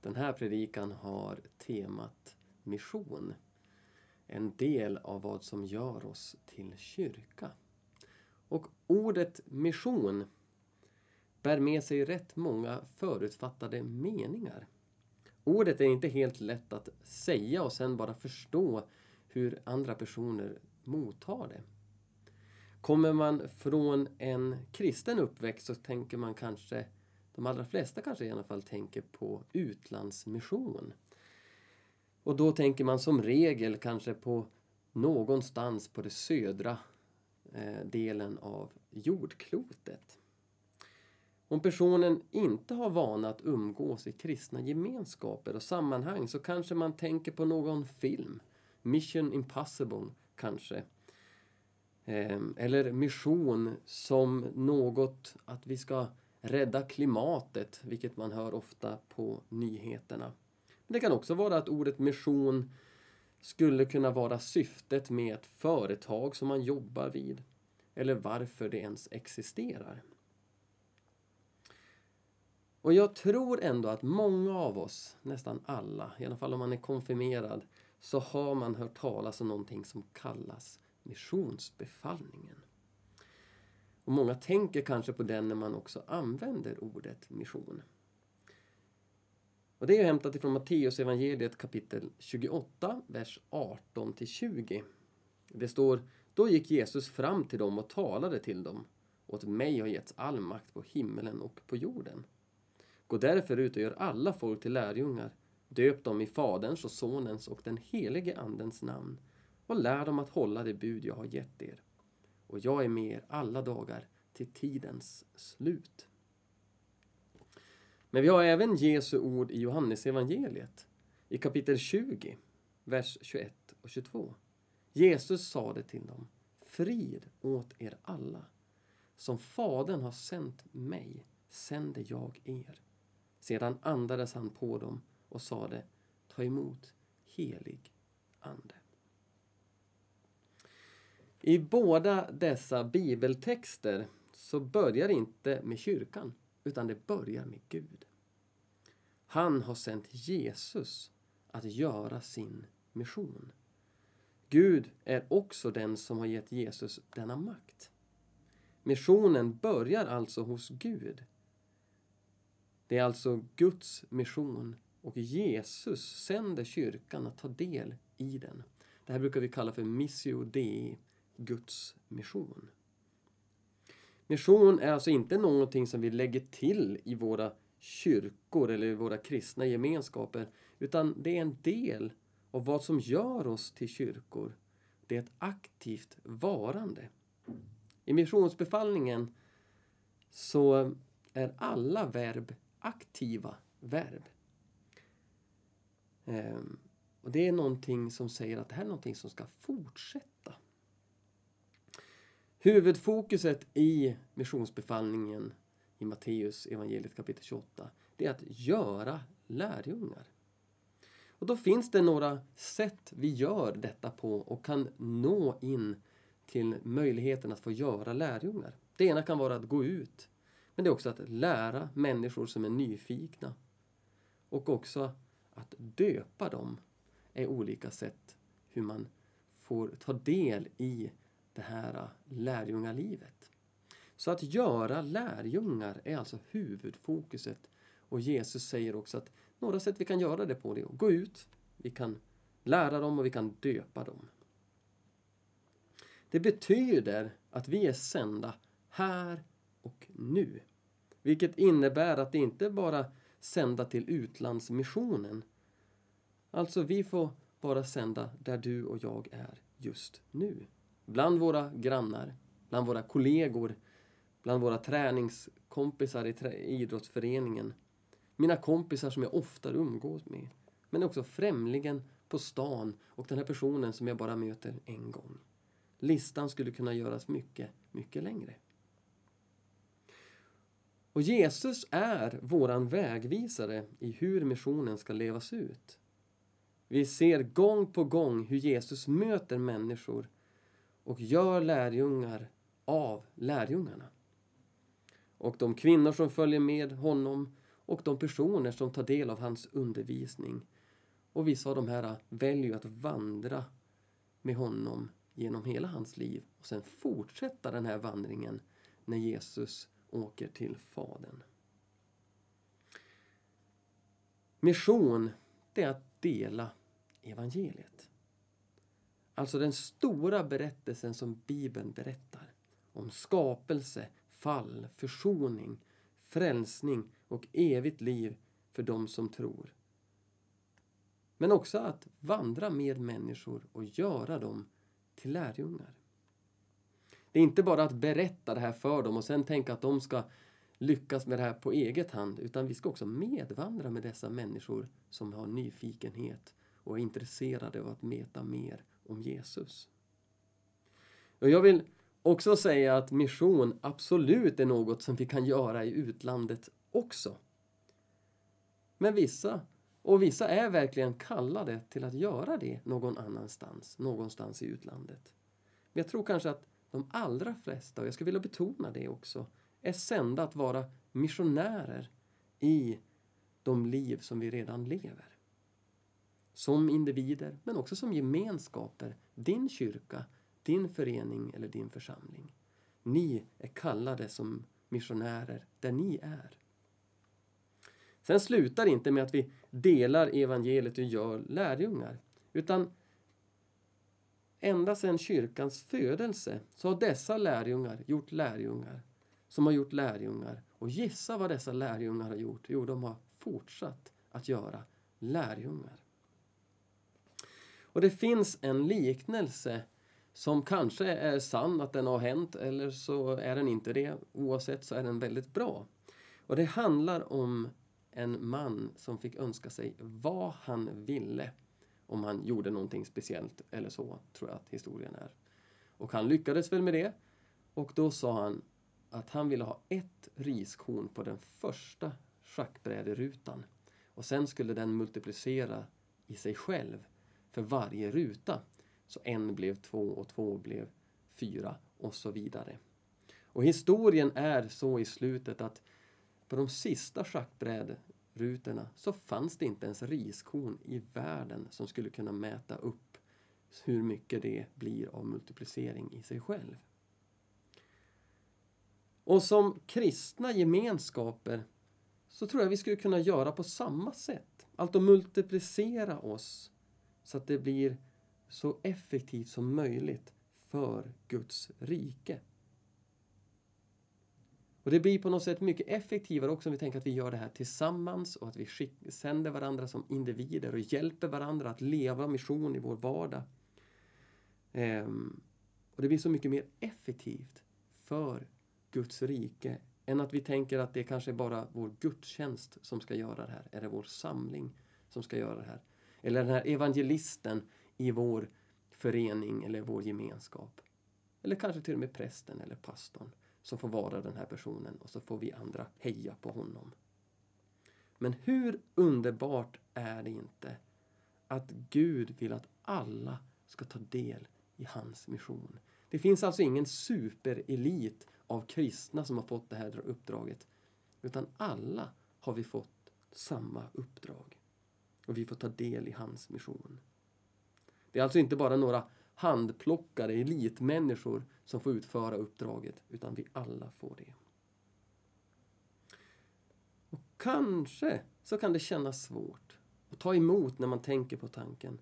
Den här predikan har temat mission. En del av vad som gör oss till kyrka. Och ordet mission bär med sig rätt många förutfattade meningar. Ordet är inte helt lätt att säga och sen bara förstå hur andra personer mottar det. Kommer man från en kristen uppväxt så tänker man kanske, de allra flesta kanske i alla fall tänker på utlandsmission. Och då tänker man som regel kanske på någonstans på den södra eh, delen av jordklotet. Om personen inte har vana att umgås i kristna gemenskaper och sammanhang så kanske man tänker på någon film. Mission Impossible kanske. Ehm, eller mission som något att vi ska rädda klimatet, vilket man hör ofta på nyheterna. Men det kan också vara att ordet mission skulle kunna vara syftet med ett företag som man jobbar vid. Eller varför det ens existerar. Och jag tror ändå att många av oss, nästan alla, i alla fall om man är konfirmerad, så har man hört talas om någonting som kallas missionsbefallningen. Och många tänker kanske på den när man också använder ordet mission. Och det är hämtat ifrån Matteus evangeliet kapitel 28, vers 18 20. Det står Då gick Jesus fram till dem och talade till dem. Åt mig har getts all makt på himmelen och på jorden. Gå därför ut och gör alla folk till lärjungar. Döp dem i Faderns och Sonens och den helige Andens namn och lär dem att hålla det bud jag har gett er. Och jag är med er alla dagar till tidens slut. Men vi har även Jesu ord i Johannesevangeliet i kapitel 20, vers 21 och 22. Jesus sade till dem, frid åt er alla. Som Fadern har sänt mig sänder jag er. Sedan andades han på dem och sade, ta emot helig ande. I båda dessa bibeltexter så börjar det inte med kyrkan, utan det börjar med Gud. Han har sänt Jesus att göra sin mission. Gud är också den som har gett Jesus denna makt. Missionen börjar alltså hos Gud. Det är alltså Guds mission och Jesus sänder kyrkan att ta del i den. Det här brukar vi kalla för missio dei, Guds mission. Mission är alltså inte någonting som vi lägger till i våra kyrkor eller i våra kristna gemenskaper, utan det är en del av vad som gör oss till kyrkor. Det är ett aktivt varande. I missionsbefallningen så är alla verb aktiva verb. Ehm, och Det är någonting som säger att det här är någonting som ska fortsätta. Huvudfokuset i missionsbefallningen i Matteus evangeliet kapitel 28, det är att göra lärjungar. Och då finns det några sätt vi gör detta på och kan nå in till möjligheten att få göra lärjungar. Det ena kan vara att gå ut, men det är också att lära människor som är nyfikna. Och också att döpa dem är olika sätt hur man får ta del i det här äh, lärjungalivet. Så att göra lärjungar är alltså huvudfokuset. Och Jesus säger också att några sätt vi kan göra det på det är att gå ut, vi kan lära dem och vi kan döpa dem. Det betyder att vi är sända här och nu. Vilket innebär att det inte bara sända till utlandsmissionen. Alltså, vi får bara sända där du och jag är just nu. Bland våra grannar, bland våra kollegor, bland våra träningskompisar i idrottsföreningen. Mina kompisar som jag ofta umgås med. Men också främlingen på stan och den här personen som jag bara möter en gång. Listan skulle kunna göras mycket, mycket längre. Och Jesus är våran vägvisare i hur missionen ska levas ut. Vi ser gång på gång hur Jesus möter människor och gör lärjungar av lärjungarna. Och de kvinnor som följer med honom och de personer som tar del av hans undervisning. Och vissa av de här väljer att vandra med honom genom hela hans liv och sen fortsätta den här vandringen när Jesus åker till Fadern. Mission, det är att dela evangeliet. Alltså den stora berättelsen som Bibeln berättar om skapelse, fall, försoning, frälsning och evigt liv för dem som tror. Men också att vandra med människor och göra dem till lärjungar. Det är inte bara att berätta det här för dem och sen tänka att de ska lyckas med det här på eget hand utan vi ska också medvandra med dessa människor som har nyfikenhet och är intresserade av att veta mer om Jesus. Och jag vill också säga att mission absolut är något som vi kan göra i utlandet också. Men vissa, och vissa är verkligen kallade till att göra det någon annanstans, någonstans i utlandet. Men jag tror kanske att de allra flesta, och jag skulle vilja betona det också, är sända att vara missionärer i de liv som vi redan lever. Som individer, men också som gemenskaper. Din kyrka, din förening eller din församling. Ni är kallade som missionärer där ni är. Sen slutar det inte med att vi delar evangeliet och gör lärjungar. Utan ända sedan kyrkans födelse så har dessa lärjungar gjort lärjungar som har gjort lärjungar. Och gissa vad dessa lärjungar har gjort? Jo, de har fortsatt att göra lärjungar. Och det finns en liknelse som kanske är sann att den har hänt eller så är den inte det. Oavsett så är den väldigt bra. Och det handlar om en man som fick önska sig vad han ville om han gjorde någonting speciellt eller så, tror jag att historien är. Och han lyckades väl med det. Och då sa han att han ville ha ett riskorn på den första schackbräderutan. Och sen skulle den multiplicera i sig själv för varje ruta. Så en blev två och två blev fyra och så vidare. Och historien är så i slutet att på de sista schackbrädrutorna så fanns det inte ens riskorn i världen som skulle kunna mäta upp hur mycket det blir av multiplicering i sig själv. Och som kristna gemenskaper så tror jag vi skulle kunna göra på samma sätt. Alltså multiplicera oss så att det blir så effektivt som möjligt för Guds rike. Och Det blir på något sätt mycket effektivare också om vi tänker att vi gör det här tillsammans och att vi sänder varandra som individer och hjälper varandra att leva mission i vår vardag. Ehm, och Det blir så mycket mer effektivt för Guds rike än att vi tänker att det kanske är bara vår gudstjänst som ska göra det här. Eller vår samling som ska göra det här? Eller den här evangelisten i vår förening eller vår gemenskap. Eller kanske till och med prästen eller pastorn som får vara den här personen och så får vi andra heja på honom. Men hur underbart är det inte att Gud vill att alla ska ta del i hans mission. Det finns alltså ingen superelit av kristna som har fått det här uppdraget. Utan alla har vi fått samma uppdrag. Och vi får ta del i hans mission. Det är alltså inte bara några handplockade elitmänniskor som får utföra uppdraget, utan vi alla får det. Och kanske så kan det kännas svårt att ta emot när man tänker på tanken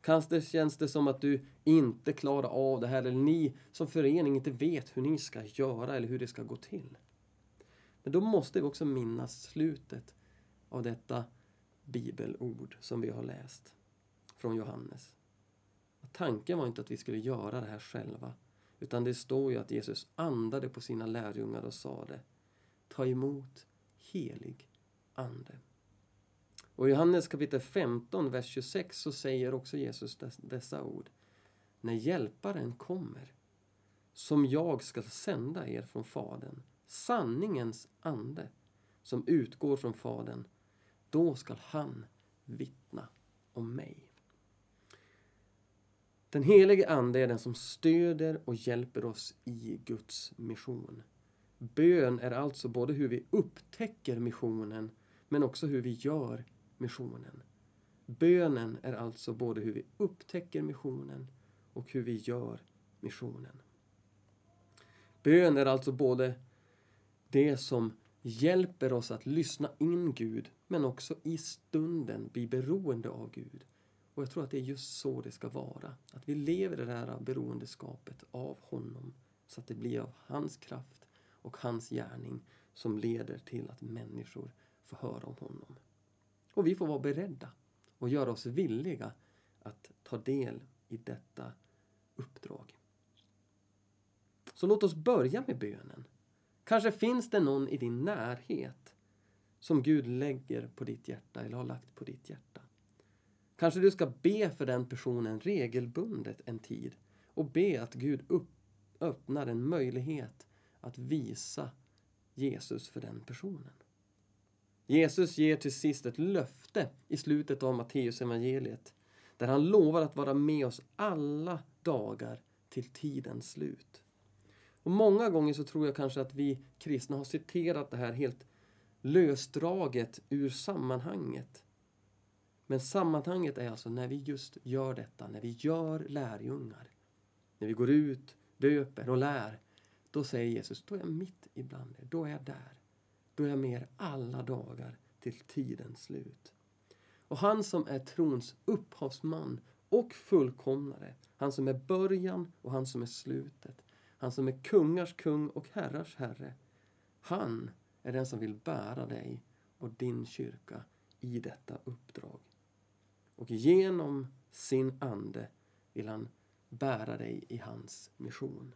Kanske känns det som att du inte klarar av det här eller ni som förening inte vet hur ni ska göra eller hur det ska gå till. Men då måste vi också minnas slutet av detta bibelord som vi har läst från Johannes. tanken var inte att vi skulle göra det här själva utan det står ju att Jesus andade på sina lärjungar och sade Ta emot helig ande. Och i Johannes kapitel 15, vers 26 så säger också Jesus dessa ord. När Hjälparen kommer, som jag ska sända er från Fadern, sanningens ande, som utgår från Fadern, då skall han vittna om mig. Den helige Ande är den som stöder och hjälper oss i Guds mission. Bön är alltså både hur vi upptäcker missionen men också hur vi gör missionen. Bönen är alltså både hur vi upptäcker missionen och hur vi gör missionen. Bön är alltså både det som hjälper oss att lyssna in Gud men också i stunden bli beroende av Gud. Och jag tror att det är just så det ska vara. Att vi lever i det här beroendeskapet av honom så att det blir av hans kraft och hans gärning som leder till att människor får höra om honom. Och vi får vara beredda och göra oss villiga att ta del i detta uppdrag. Så låt oss börja med bönen. Kanske finns det någon i din närhet som Gud lägger på ditt hjärta eller har lagt på ditt hjärta. Kanske du ska be för den personen regelbundet en tid och be att Gud upp, öppnar en möjlighet att visa Jesus för den personen. Jesus ger till sist ett löfte i slutet av Matteus evangeliet där han lovar att vara med oss alla dagar till tidens slut. Och Många gånger så tror jag kanske att vi kristna har citerat det här helt lösdraget ur sammanhanget. Men sammanhanget är alltså när vi just gör detta, när vi gör lärjungar. När vi går ut, döper och lär. Då säger Jesus, då är jag mitt ibland er, då är jag där. Då är jag med er alla dagar till tidens slut. Och han som är trons upphavsman och fullkomnare, han som är början och han som är slutet, han som är kungars kung och herrars herre, han är den som vill bära dig och din kyrka i detta uppdrag. Och genom sin ande vill han bära dig i hans mission.